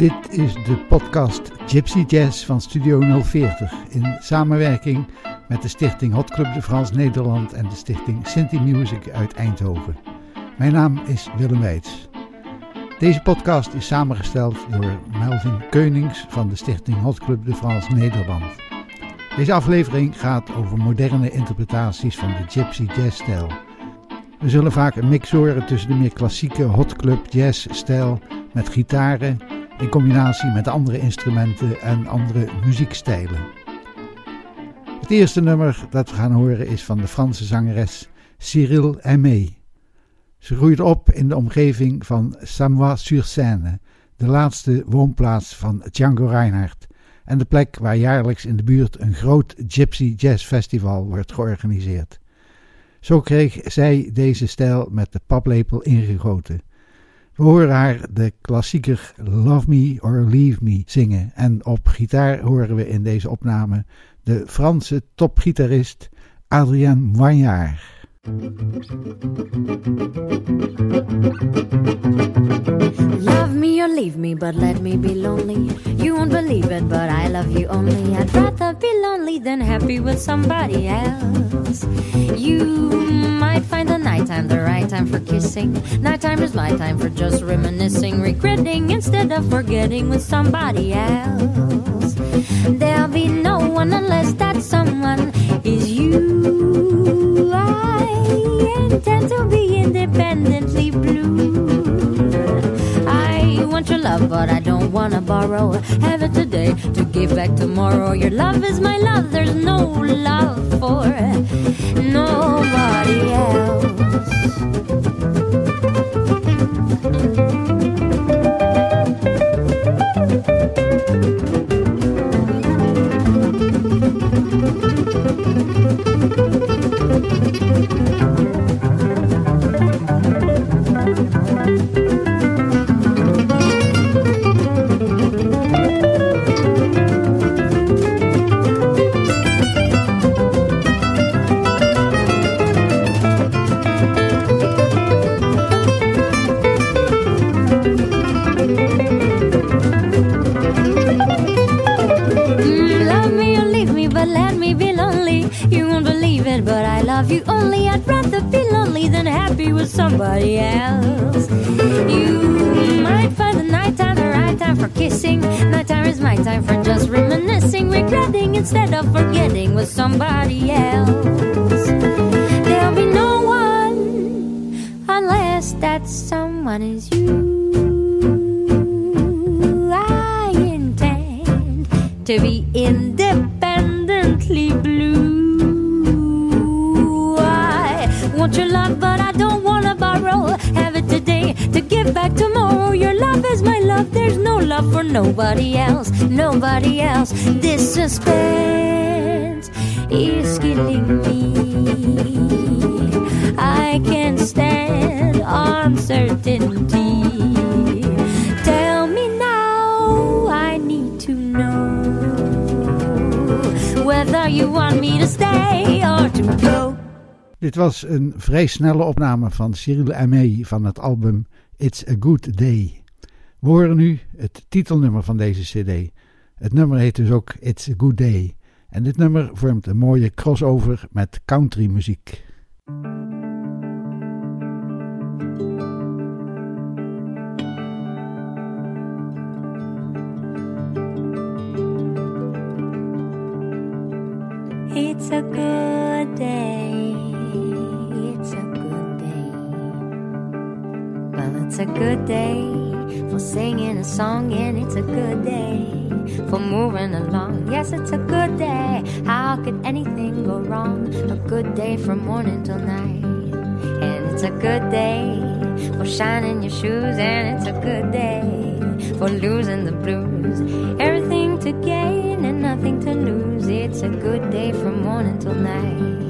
Dit is de podcast Gypsy Jazz van Studio 040 in samenwerking met de stichting Hot Club de Frans Nederland en de stichting Sinti Music uit Eindhoven. Mijn naam is Willem Weits. Deze podcast is samengesteld door Melvin Keunings van de stichting Hot Club de Frans Nederland. Deze aflevering gaat over moderne interpretaties van de Gypsy Jazz-stijl. We zullen vaak een mix horen tussen de meer klassieke Hot Club Jazz-stijl met gitaren in combinatie met andere instrumenten en andere muziekstijlen. Het eerste nummer dat we gaan horen is van de Franse zangeres Cyril Aimé. Ze groeide op in de omgeving van Samois-sur-Seine, de laatste woonplaats van Django Reinhardt en de plek waar jaarlijks in de buurt een groot Gypsy Jazz Festival wordt georganiseerd. Zo kreeg zij deze stijl met de paplepel ingegoten. We horen haar de klassieker Love Me or Leave Me zingen en op gitaar horen we in deze opname de Franse topgitarist Adrien Moignard. Love me or leave me, but let me be lonely. You won't believe it, but I love you only. I'd rather be lonely than happy with somebody else. You might find the nighttime the right time for kissing. Nighttime is my time for just reminiscing, regretting instead of forgetting with somebody else. There'll be no one unless that someone is you. I to be independently blue. I want your love, but I don't wanna borrow. Have it today to give back tomorrow. Your love is my love, there's no love for nobody else. Of forgetting with somebody else. There'll be no one unless that someone is you. Was een vrij snelle opname van Cyril Aimé van het album It's a Good Day. We horen nu het titelnummer van deze cd. Het nummer heet dus ook It's a Good Day. En dit nummer vormt een mooie crossover met countrymuziek. It's a good day. A good day for singing a song, and it's a good day for moving along. Yes, it's a good day. How could anything go wrong? A good day from morning till night. And it's a good day for shining your shoes, and it's a good day for losing the blues. Everything to gain and nothing to lose. It's a good day from morning till night.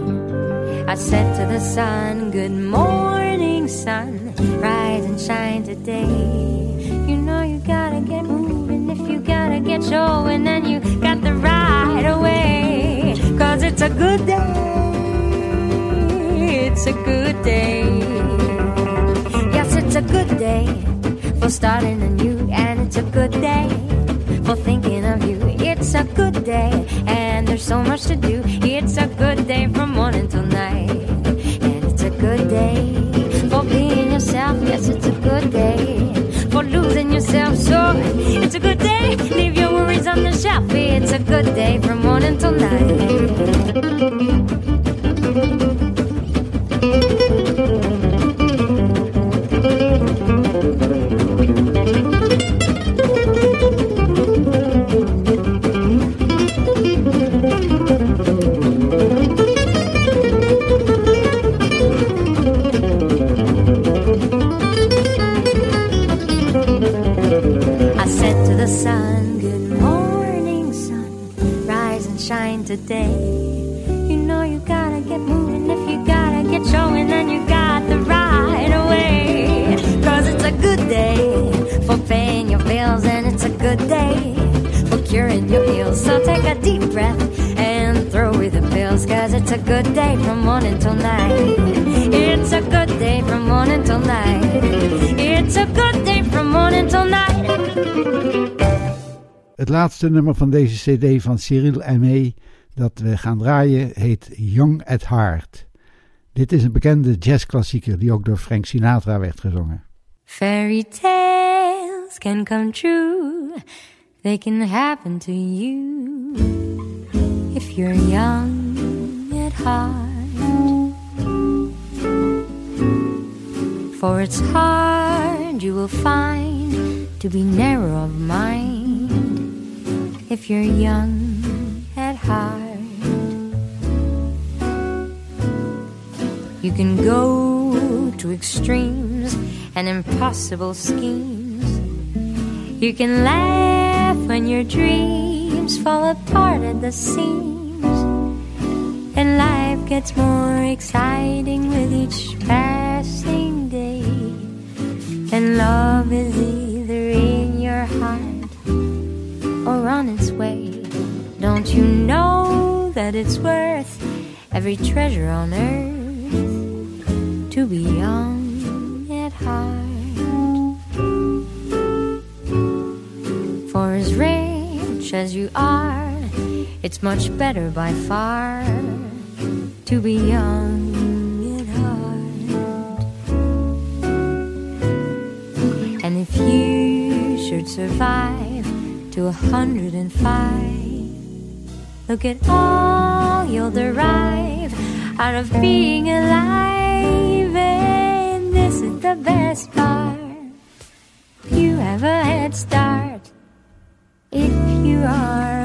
I said to the sun, Good morning, sun. Rise and shine today. You know you gotta get moving if you gotta get showing, and you got the right away. Cause it's a good day. It's a good day. Yes, it's a good day for starting anew, and it's a good day for thinking of you. It's a good day, and there's so much to do. It's a good day from morning till night, good day for losing yourself. So it's a good day. Leave your worries on the shelf. It's a good day from morning till night. Breath and throw away the pills, cause it's a good day from morning till night. It's a good day from morning till night. It's a good day from morning till night. Het laatste nummer van deze CD van Cyril Aimé dat we gaan draaien heet Young at Heart. Dit is een bekende jazzklassieker die ook door Frank Sinatra werd gezongen. Fairy tales can come true. They can happen to you if you're young at heart. For it's hard you will find to be narrow of mind if you're young at heart. You can go to extremes and impossible schemes. You can laugh when your dreams fall apart at the seams. And life gets more exciting with each passing day. And love is either in your heart or on its way. Don't you know that it's worth every treasure on earth? to be young rich as you are, it's much better by far to be young. And if you should survive to a hundred and five, look at all you'll derive out of being alive And this is the best part. You have a head start you are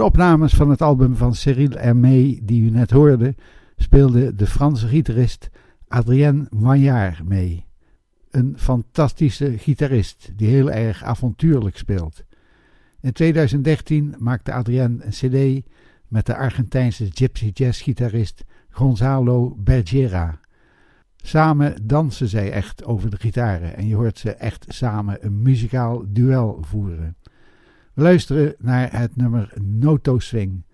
opnames van het album van Cyril Hermé die u net hoorde, speelde de Franse gitarist Adrien Maillard mee. Een fantastische gitarist die heel erg avontuurlijk speelt. In 2013 maakte Adrien een cd met de Argentijnse gypsy jazz gitarist Gonzalo Bergera. Samen dansen zij echt over de gitaren en je hoort ze echt samen een muzikaal duel voeren. Luisteren naar het nummer Noto Swing,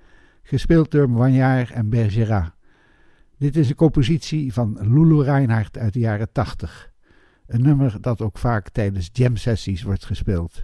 gespeeld door Maillard en Bergera. Dit is een compositie van Lulu Reinhardt uit de jaren 80. Een nummer dat ook vaak tijdens jam sessies wordt gespeeld.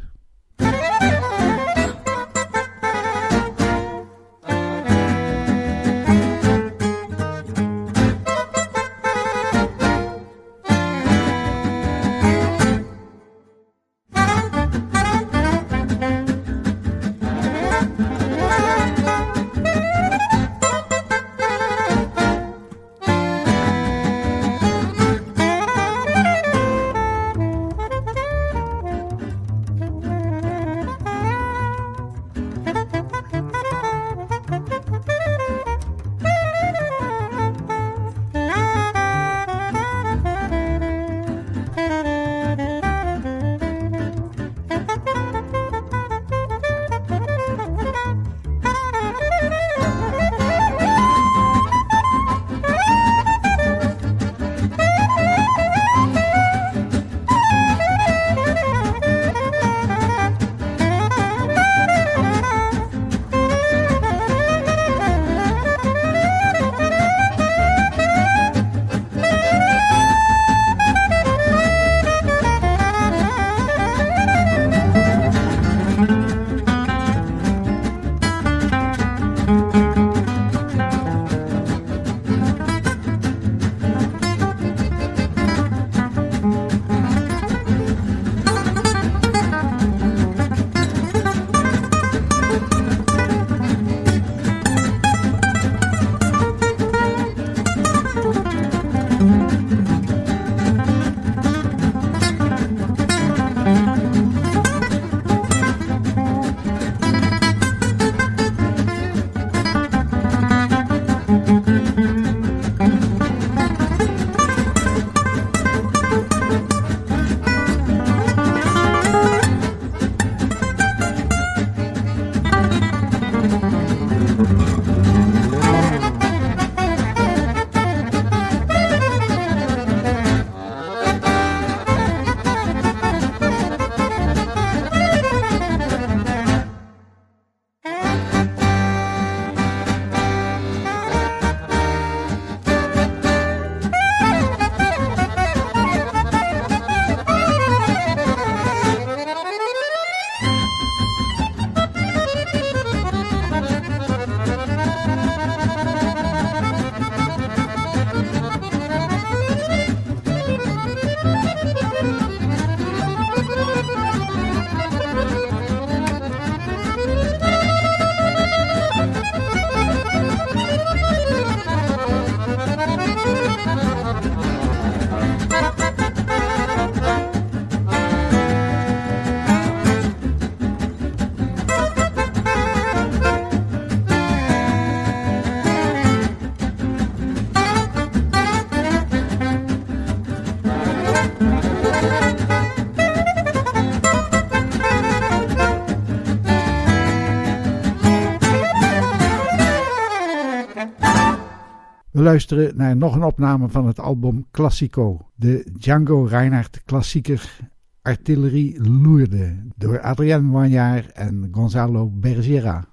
We luisteren naar nog een opname van het album Classico, de Django Reinhardt klassieker Artillerie Loerde door Adrien Moignard en Gonzalo Bergera.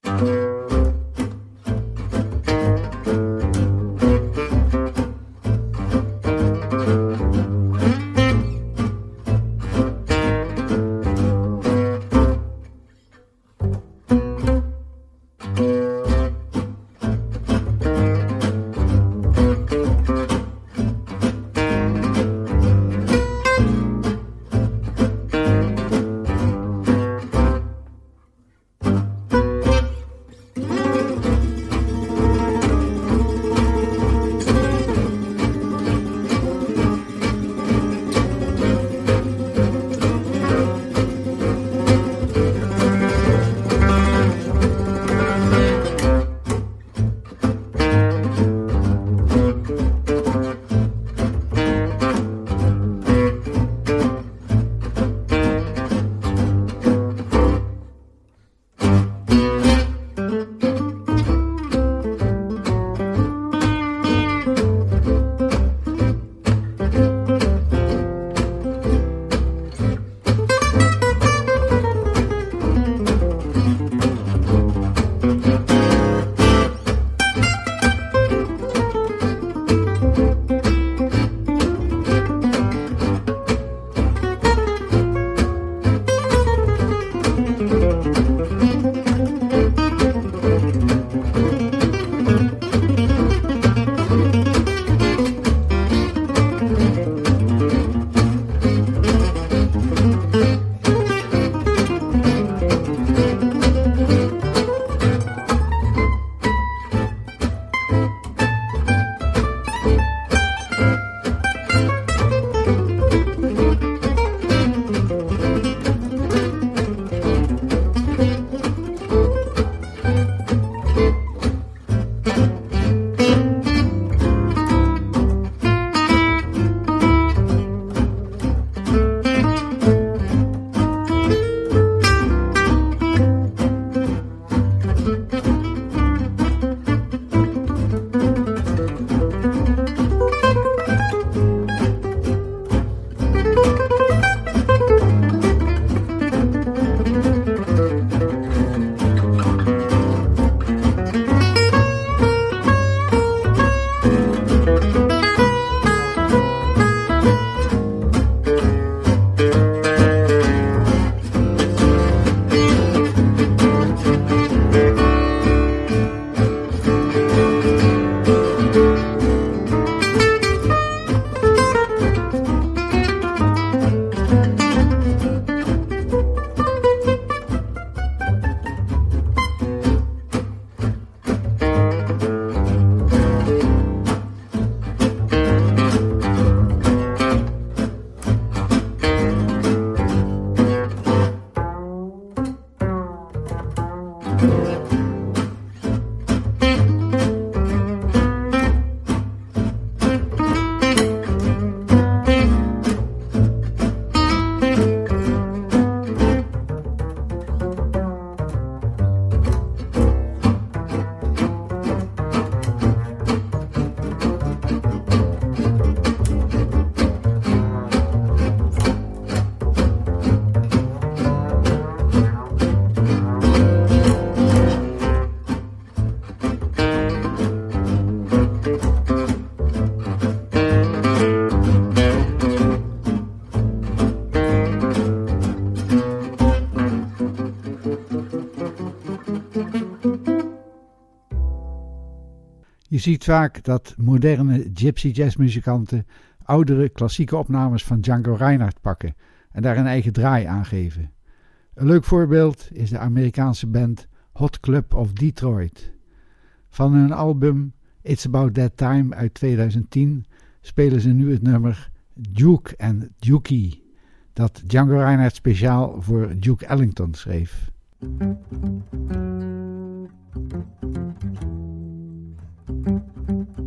Ziet vaak dat moderne gypsy jazzmuzikanten oudere klassieke opnames van Django Reinhardt pakken en daar een eigen draai aan geven. Een leuk voorbeeld is de Amerikaanse band Hot Club of Detroit. Van hun album It's About That Time uit 2010 spelen ze nu het nummer Duke and Dukey, dat Django Reinhardt speciaal voor Duke Ellington schreef. thank you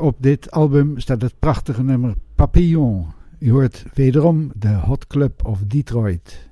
op dit album staat het prachtige nummer Papillon. U hoort wederom de Hot Club of Detroit.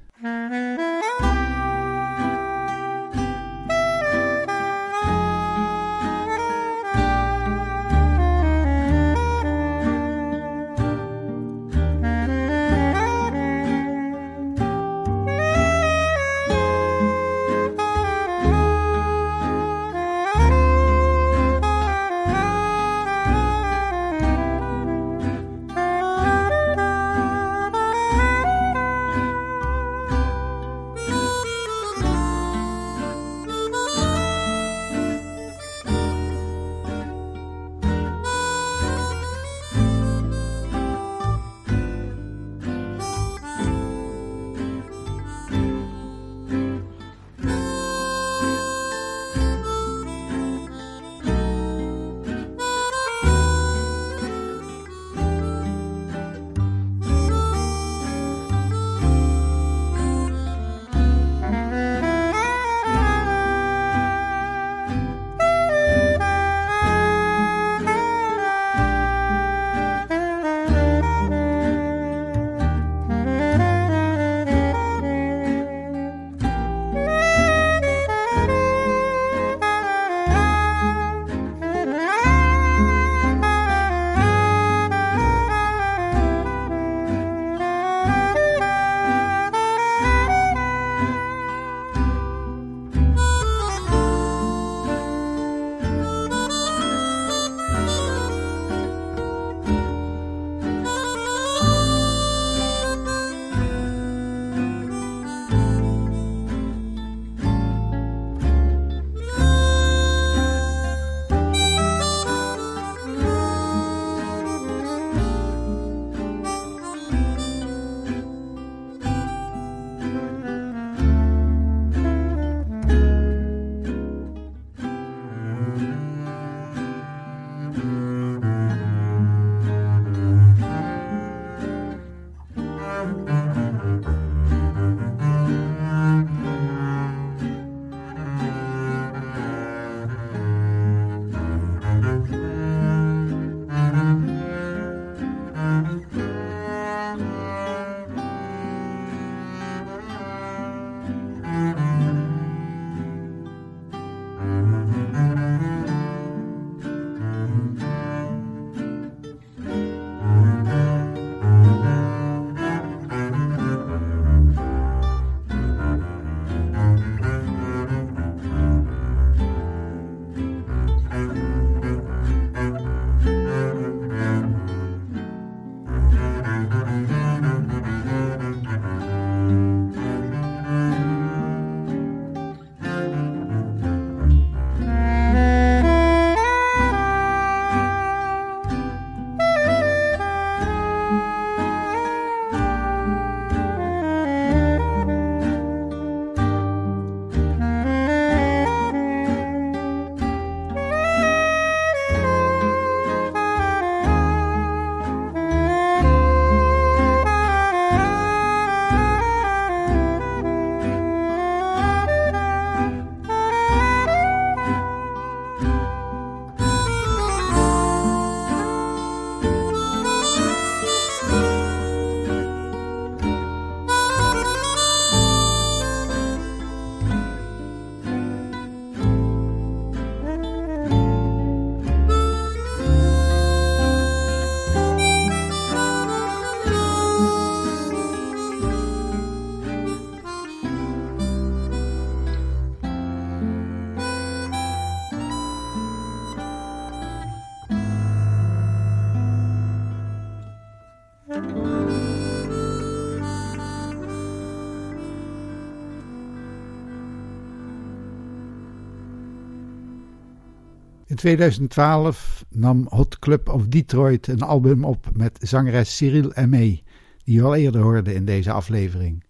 2012 nam Hot Club of Detroit een album op met zangeres Cyril Aimé, die je al eerder hoorde in deze aflevering.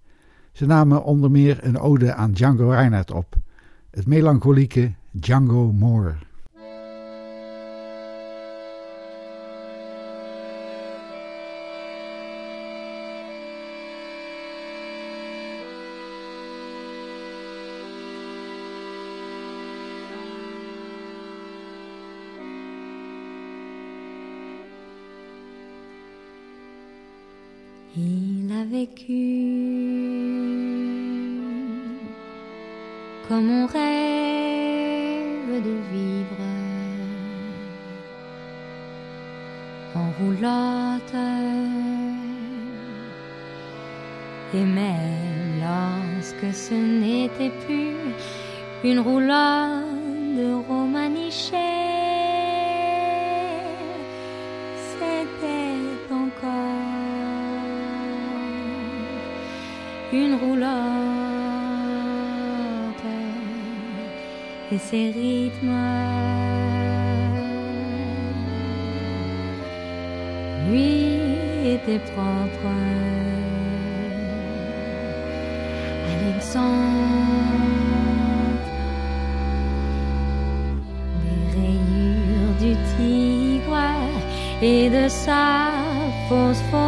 Ze namen onder meer een ode aan Django Reinhardt op, het melancholieke Django Moore. Il a vécu comme on rêve de vivre en roulotte. Et même lorsque ce n'était plus une roulotte de et ses rythmes. Lui était propre. Alexandre, des rayures du tigre et de sa phosphorescence.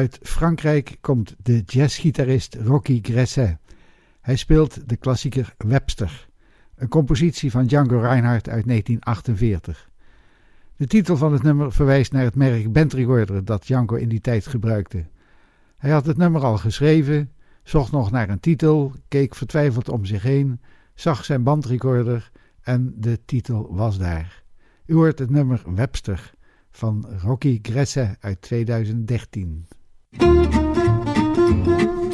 Uit Frankrijk komt de jazzgitarist Rocky Gresset. Hij speelt de klassieker Webster, een compositie van Django Reinhardt uit 1948. De titel van het nummer verwijst naar het merk Bent dat Django in die tijd gebruikte. Hij had het nummer al geschreven, zocht nog naar een titel, keek vertwijfeld om zich heen, zag zijn bandrecorder en de titel was daar. U hoort het nummer Webster van Rocky Gresse uit 2013. Thank you.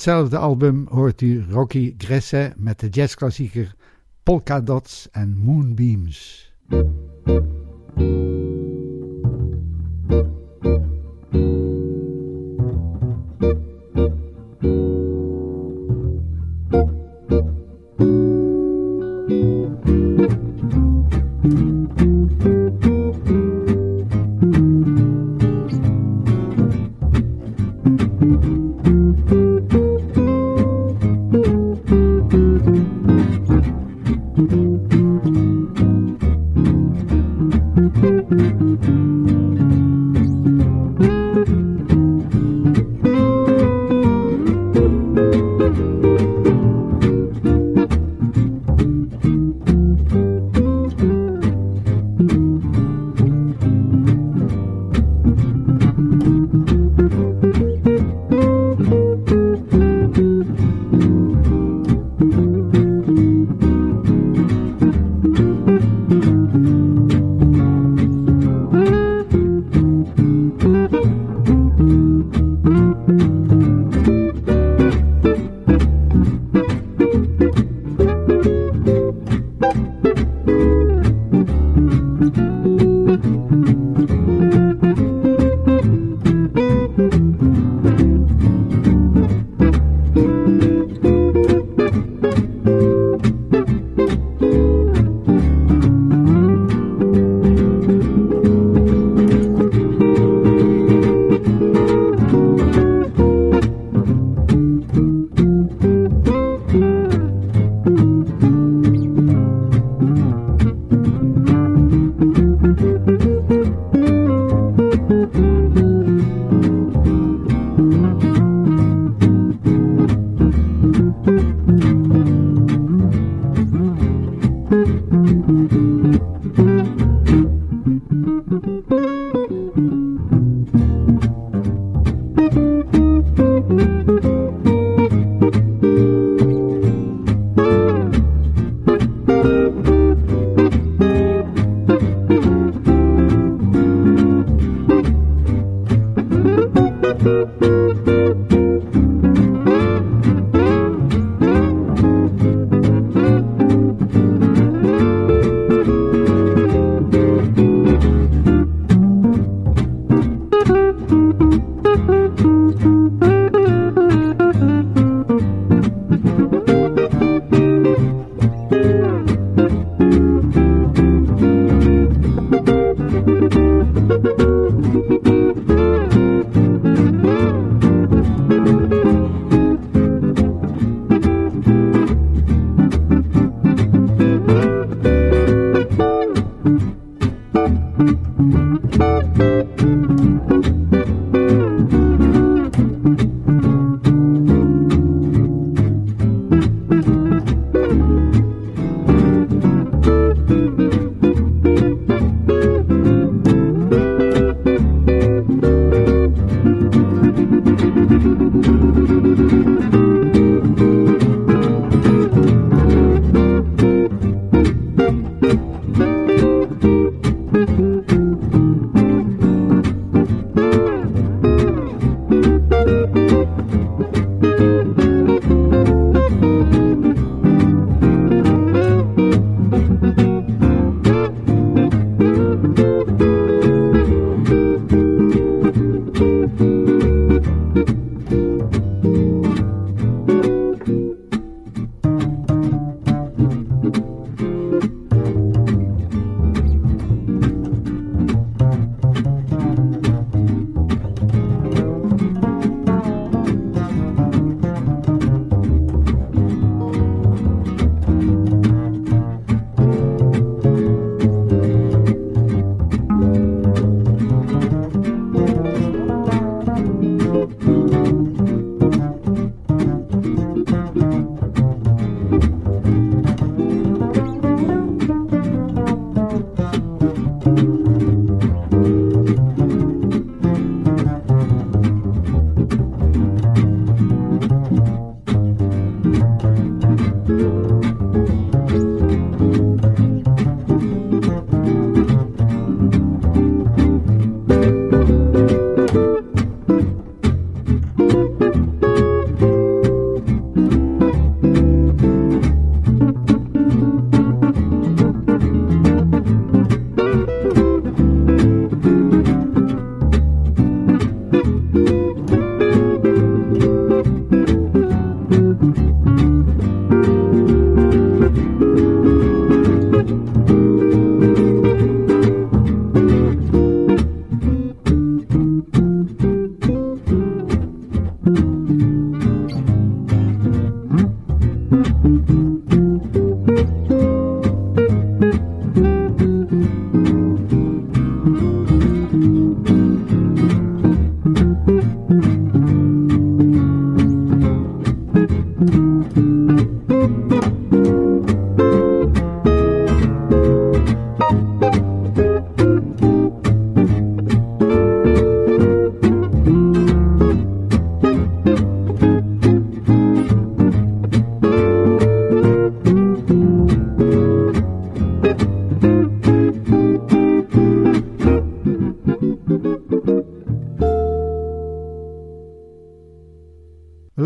Hetzelfde album hoort u Rocky Gresse met de jazzklassieker Polka Dots en Moonbeams.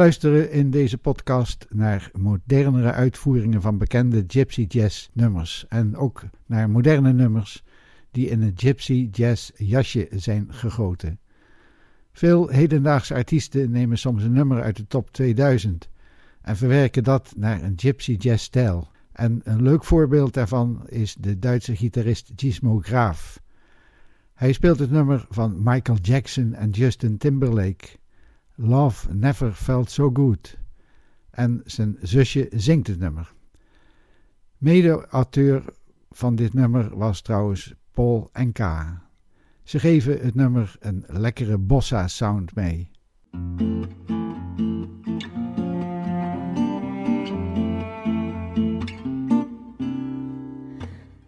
Luisteren in deze podcast naar modernere uitvoeringen van bekende gypsy jazz nummers en ook naar moderne nummers die in het gypsy jazz jasje zijn gegoten. Veel hedendaagse artiesten nemen soms een nummer uit de top 2000 en verwerken dat naar een gypsy jazz stijl. En een leuk voorbeeld daarvan is de Duitse gitarist Gizmo Graaf. Hij speelt het nummer van Michael Jackson en Justin Timberlake. Love Never Felt So Good. En zijn zusje zingt het nummer. Mede-auteur van dit nummer was trouwens Paul K. Ze geven het nummer een lekkere bossa sound mee.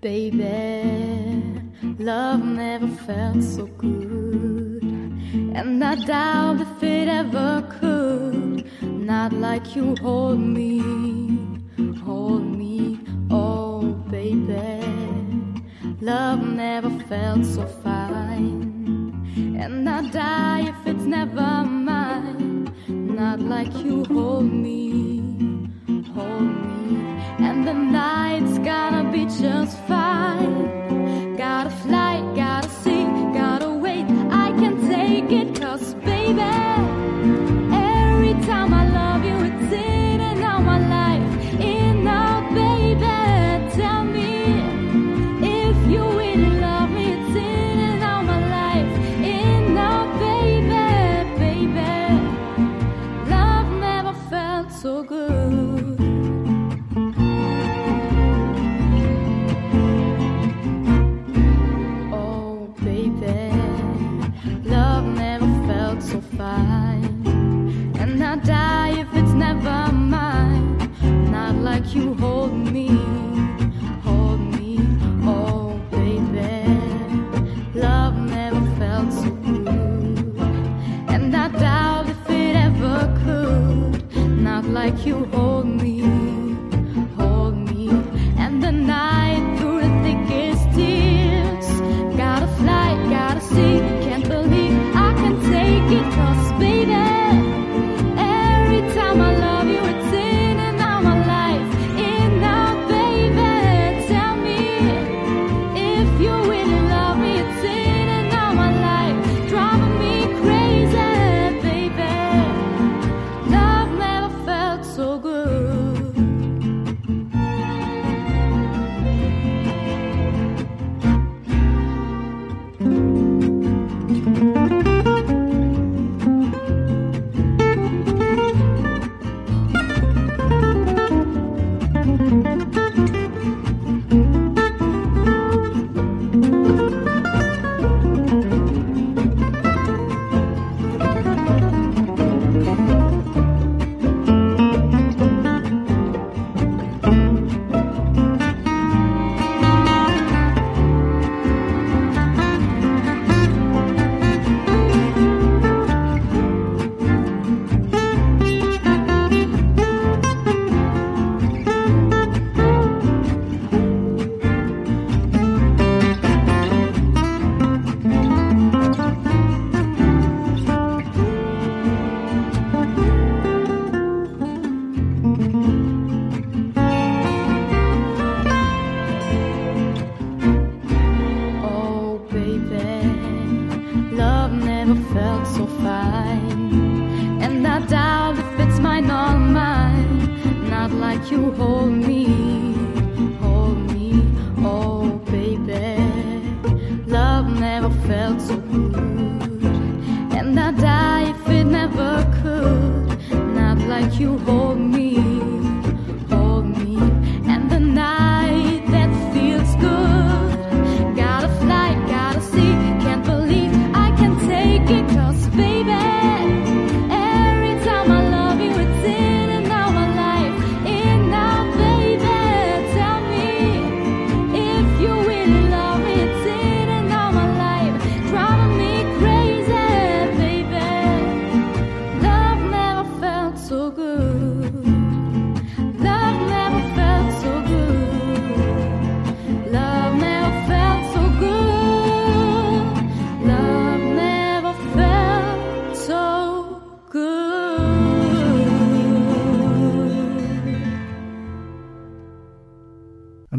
Baby, love never felt so good. And I doubt if it ever could. Not like you hold me, hold me, oh baby. Love never felt so fine. And I die if it's never mine. Not like you hold me, hold me. And the night's gonna be just fine. Gotta fly, gotta see, gotta take it, cause baby, every time I love you, it's in never felt so good. And I'd die if it never could. Not like you hold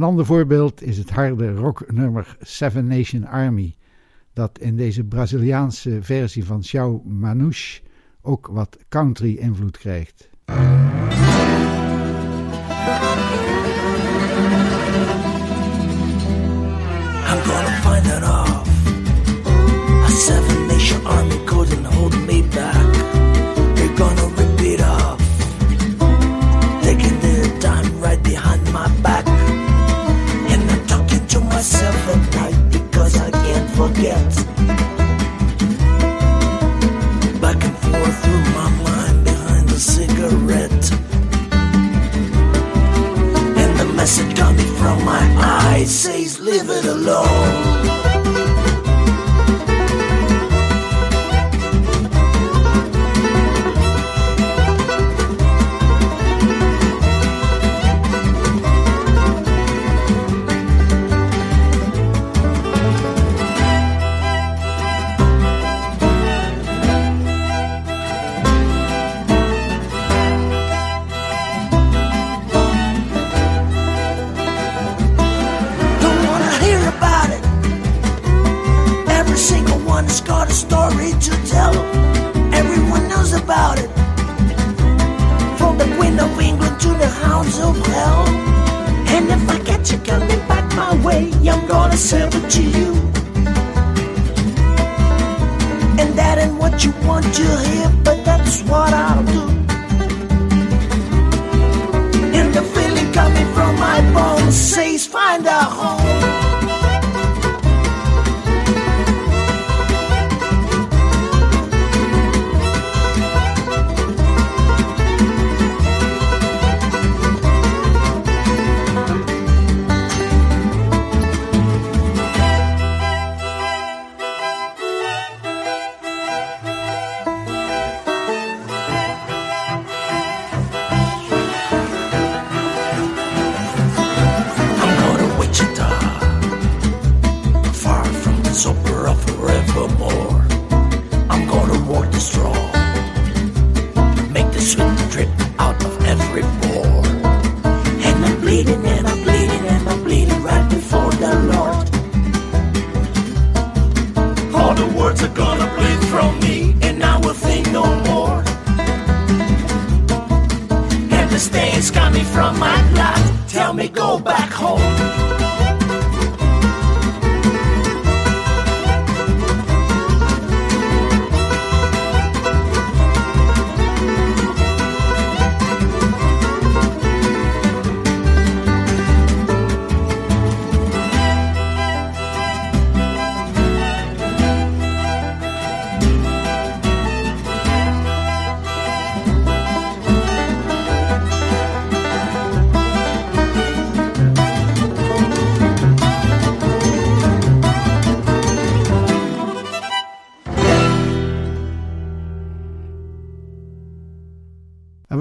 ander voorbeeld is het harde rocknummer Seven Nation Army, dat in deze Braziliaanse versie van Xiao Manouche ook wat country invloed krijgt. I'm gonna find that off. A seven nation army couldn't hold me back. Forget. Back and forth through my mind behind the cigarette. And the message coming from my eyes says, Leave it alone. About it. From the Queen of England to the hounds of hell. And if I catch you coming back my way, I'm gonna serve it to you.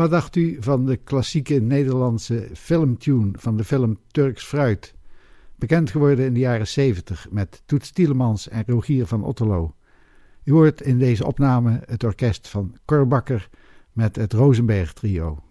Wat dacht u van de klassieke Nederlandse filmtune van de film Turks Fruit? Bekend geworden in de jaren 70 met Toets Tielemans en Rogier van Otterlo. U hoort in deze opname het orkest van Cor Bakker met het Rosenberg Trio.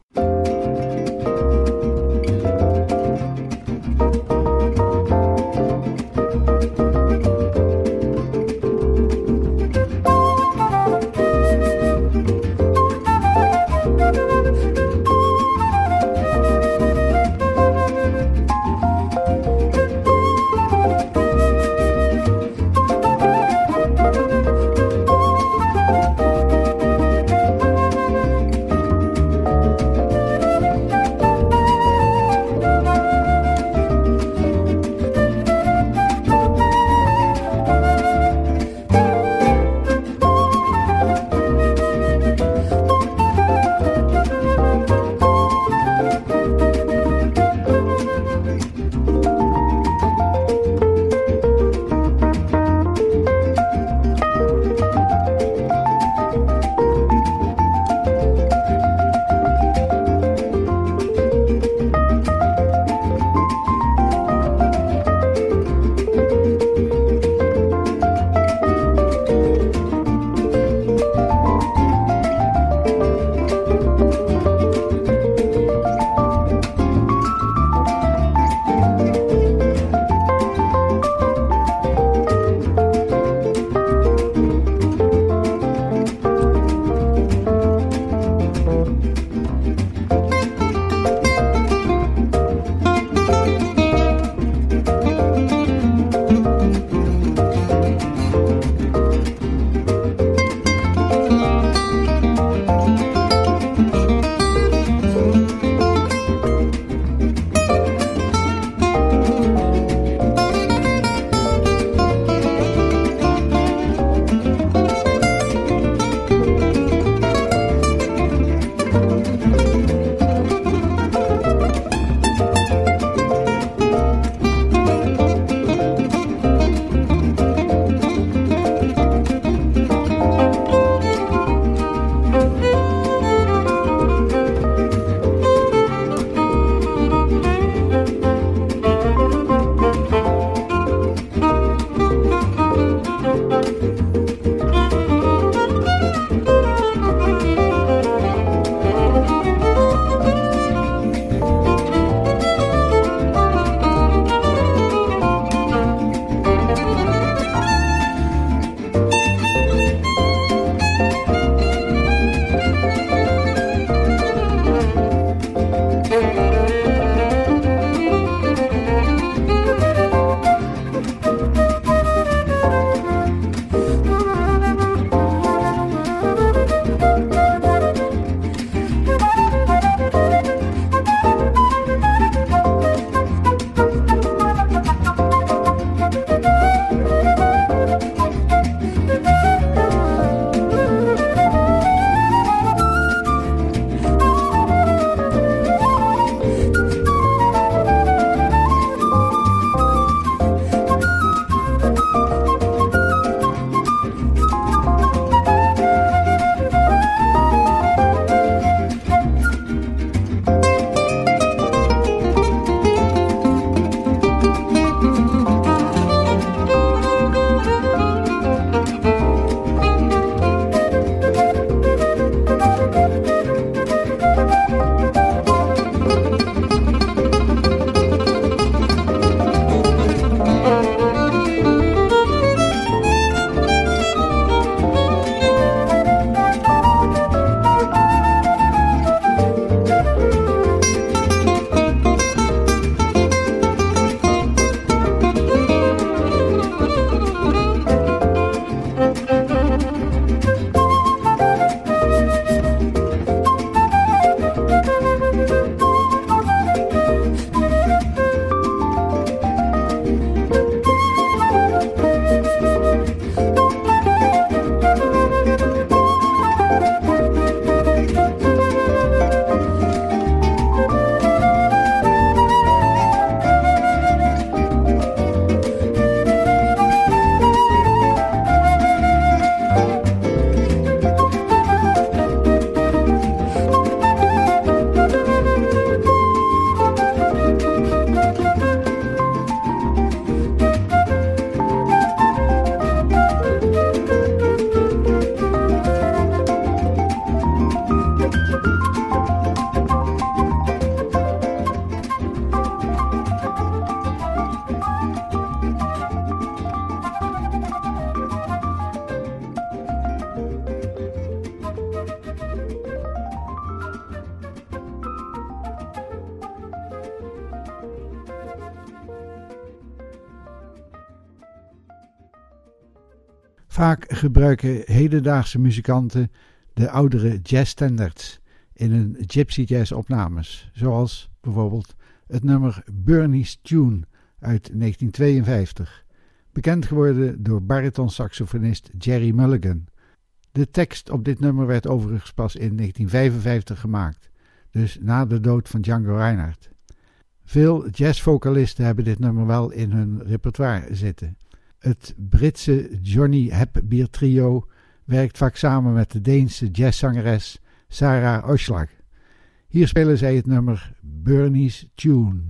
Gebruiken hedendaagse muzikanten de oudere jazzstandards in hun gypsy jazz opnames, zoals bijvoorbeeld het nummer Bernie's Tune uit 1952, bekend geworden door bariton-saxofonist Jerry Mulligan. De tekst op dit nummer werd overigens pas in 1955 gemaakt, dus na de dood van Django Reinhardt. Veel jazzvocalisten hebben dit nummer wel in hun repertoire zitten. Het Britse Johnny Hepbeer trio werkt vaak samen met de Deense jazzzangeres Sarah Oshlag. Hier spelen zij het nummer Bernie's Tune.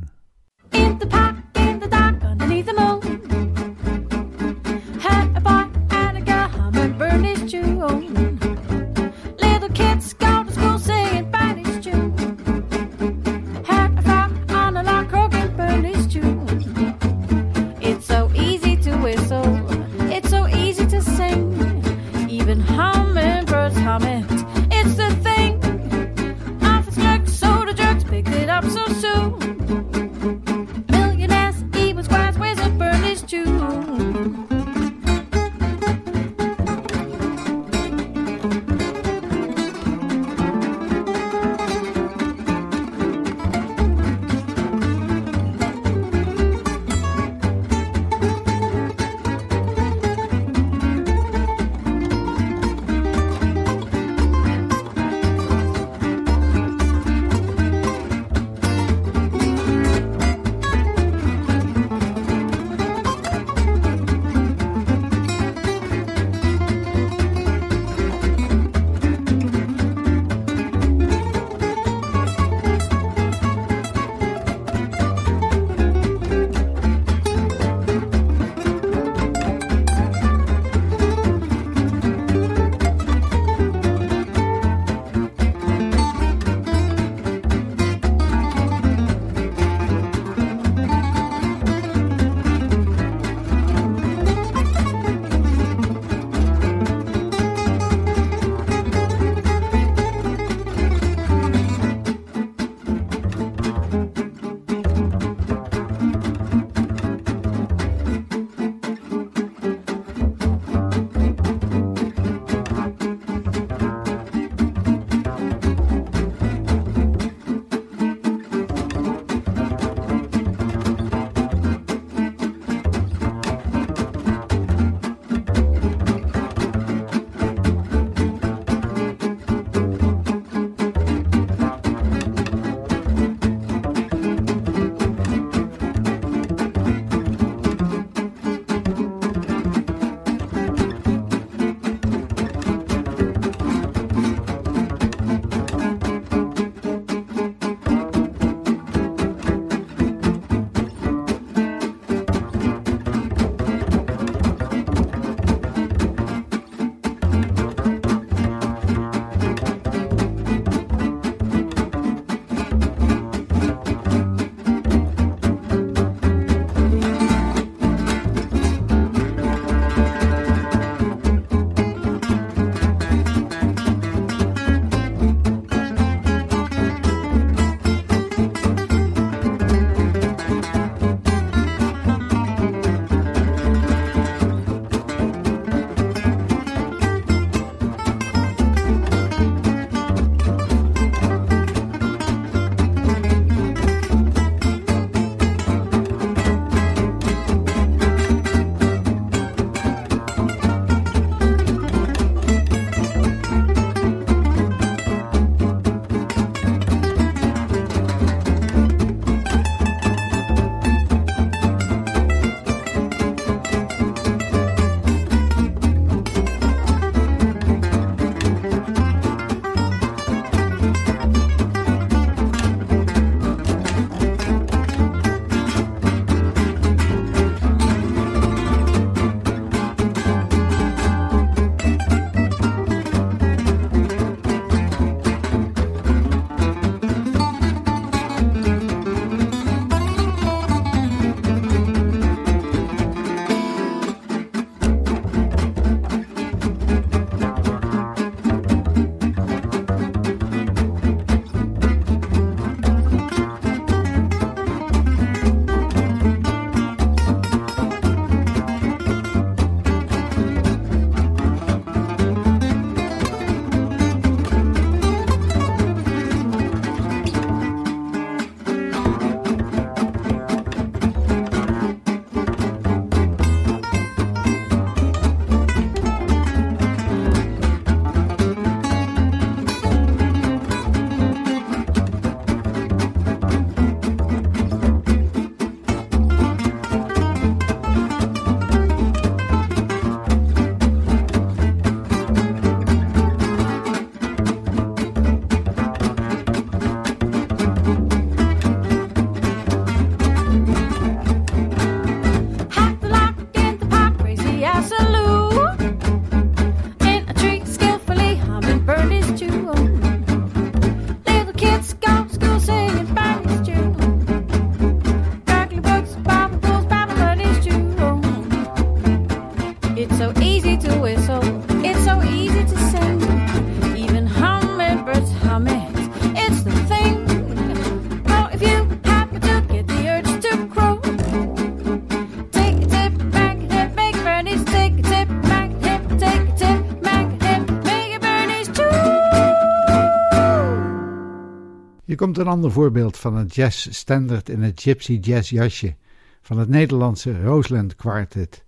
Komt een ander voorbeeld van een jazzstandard in het gypsy jazz jasje van het Nederlandse Roseland Quartet.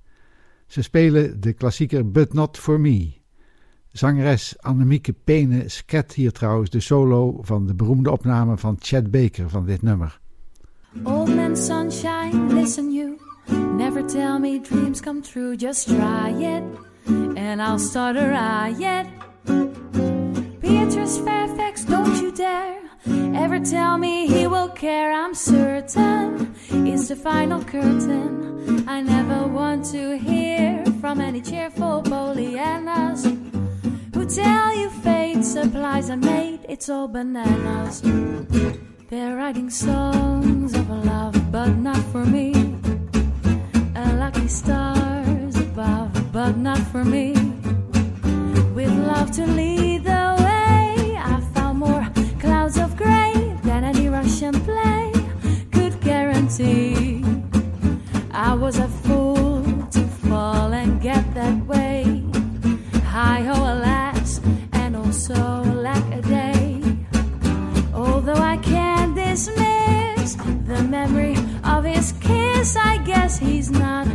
Ze spelen de klassieker But Not For Me. Zangeres Annemieke Pene sket hier trouwens de solo van de beroemde opname van Chad Baker van dit nummer. Old man sunshine, listen you. Never tell me dreams come true, just try it. And I'll start a riot. Beatrice Fairfax, don't you dare ever tell me he will care. I'm certain it's the final curtain. I never want to hear from any cheerful Pollyannas who tell you fate supplies a made, It's all bananas. They're writing songs of love, but not for me. A lucky stars above, but not for me. With love to lead the Russian play could guarantee. I was a fool to fall and get that way. Hi ho, alas, and also lack a day. Although I can't dismiss the memory of his kiss, I guess he's not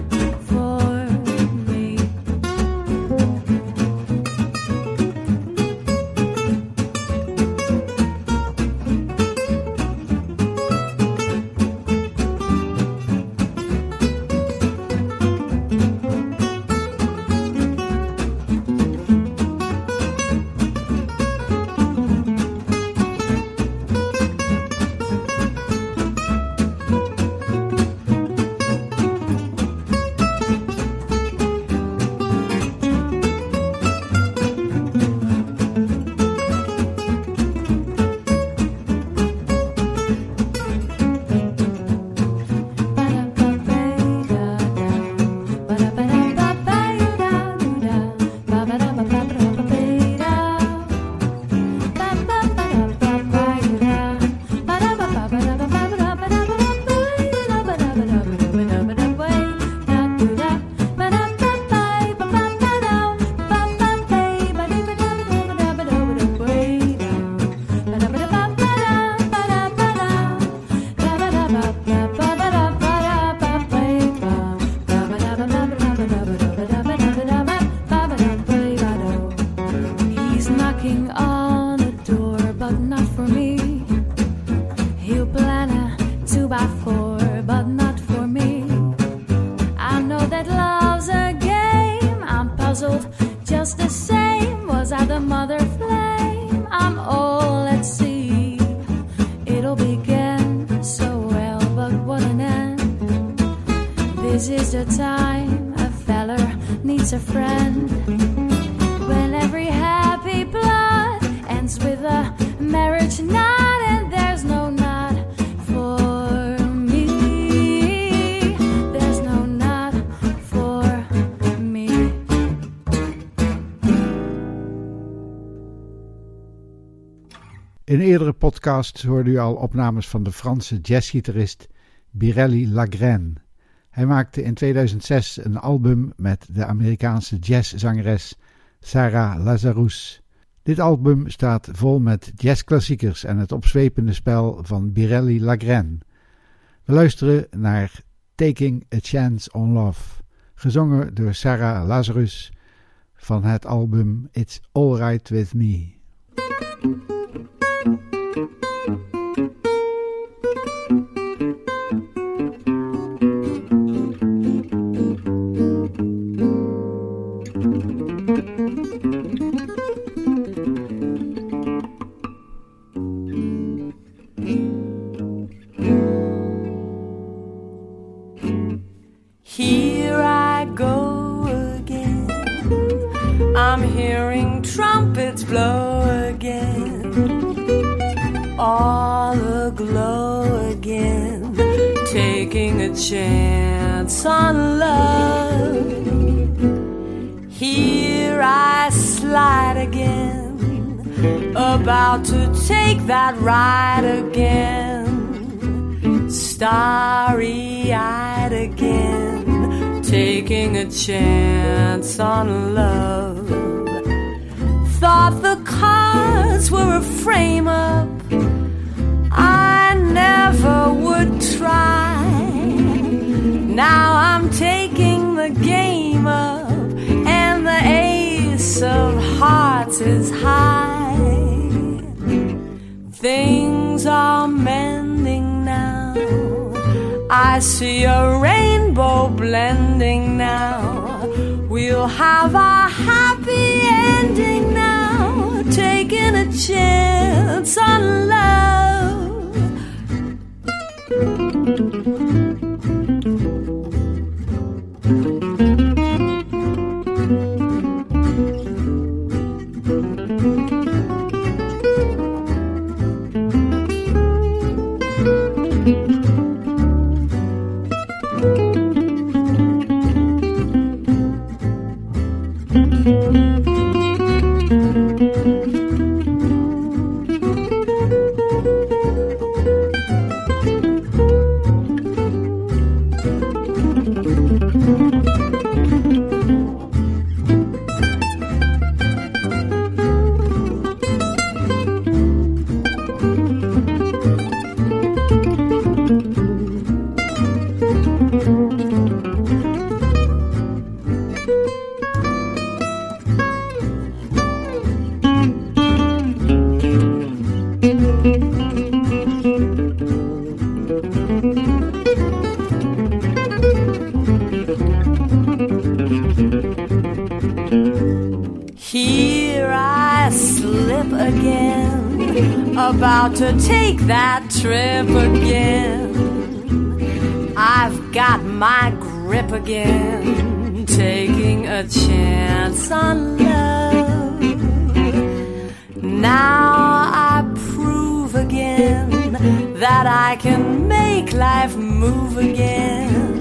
In eerdere podcasts hoorde u al opnames van de Franse jazzgitarist Birelli Lagraine. Hij maakte in 2006 een album met de Amerikaanse jazzzangeres Sarah Lazarus. Dit album staat vol met jazzklassiekers en het opzwepende spel van Birelli Lagraine. We luisteren naar Taking a Chance on Love, gezongen door Sarah Lazarus van het album It's Alright With Me. thank you chance on love. Thought the cards were a frame up. I never would try. Now I'm taking the game up, and the ace of hearts is high. Things are mending now. I see a rainbow blending now. We'll have a happy ending now, taking a chance on love. About to take that trip again. I've got my grip again, taking a chance on love. Now I prove again that I can make life move again,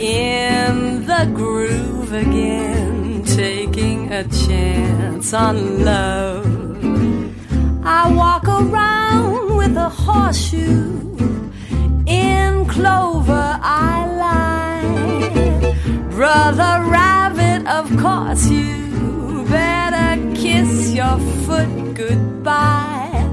in the groove again, taking a chance on love. I walk around with a horseshoe in clover I lie. Brother Rabbit, of course you better kiss your foot goodbye.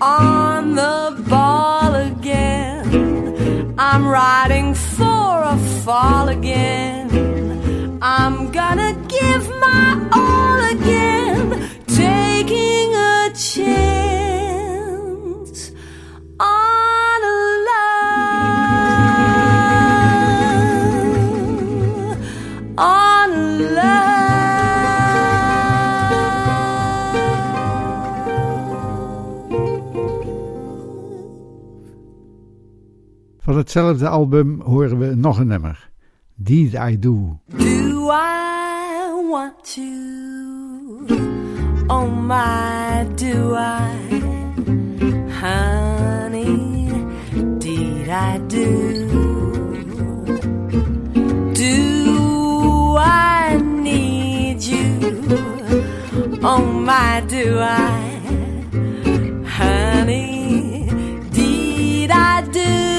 On the ball again, I'm riding for a fall again. I'm gonna give hetzelfde album horen we nog een nummer. Deed I Do. Do I want to? Oh my, do I? Honey, did I do? Do I need you? Oh my, do I? Honey, did I do?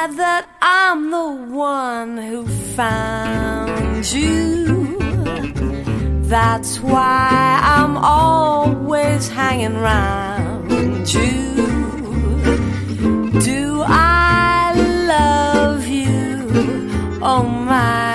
Glad that I'm the one who found you. That's why I'm always hanging round you. Do I love you? Oh my,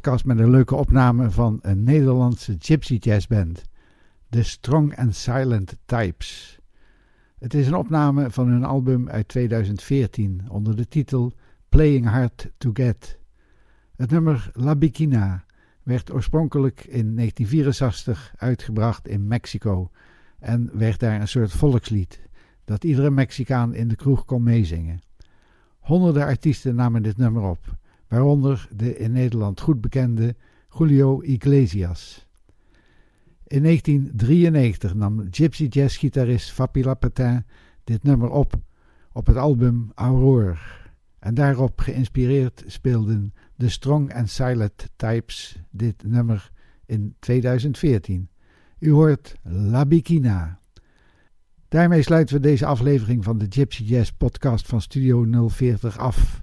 podcast met een leuke opname van een Nederlandse gypsy jazzband, The Strong and Silent Types. Het is een opname van hun album uit 2014 onder de titel Playing Hard to Get. Het nummer La Bikina werd oorspronkelijk in 1964 uitgebracht in Mexico en werd daar een soort volkslied dat iedere Mexicaan in de kroeg kon meezingen. Honderden artiesten namen dit nummer op, waaronder de in Nederland goed bekende Julio Iglesias. In 1993 nam gypsy jazzgitarist Fabi Lapetin dit nummer op op het album Aurore. En daarop geïnspireerd speelden de Strong and Silent Types dit nummer in 2014. U hoort La Bikina. Daarmee sluiten we deze aflevering van de Gypsy Jazz podcast van Studio 040 af.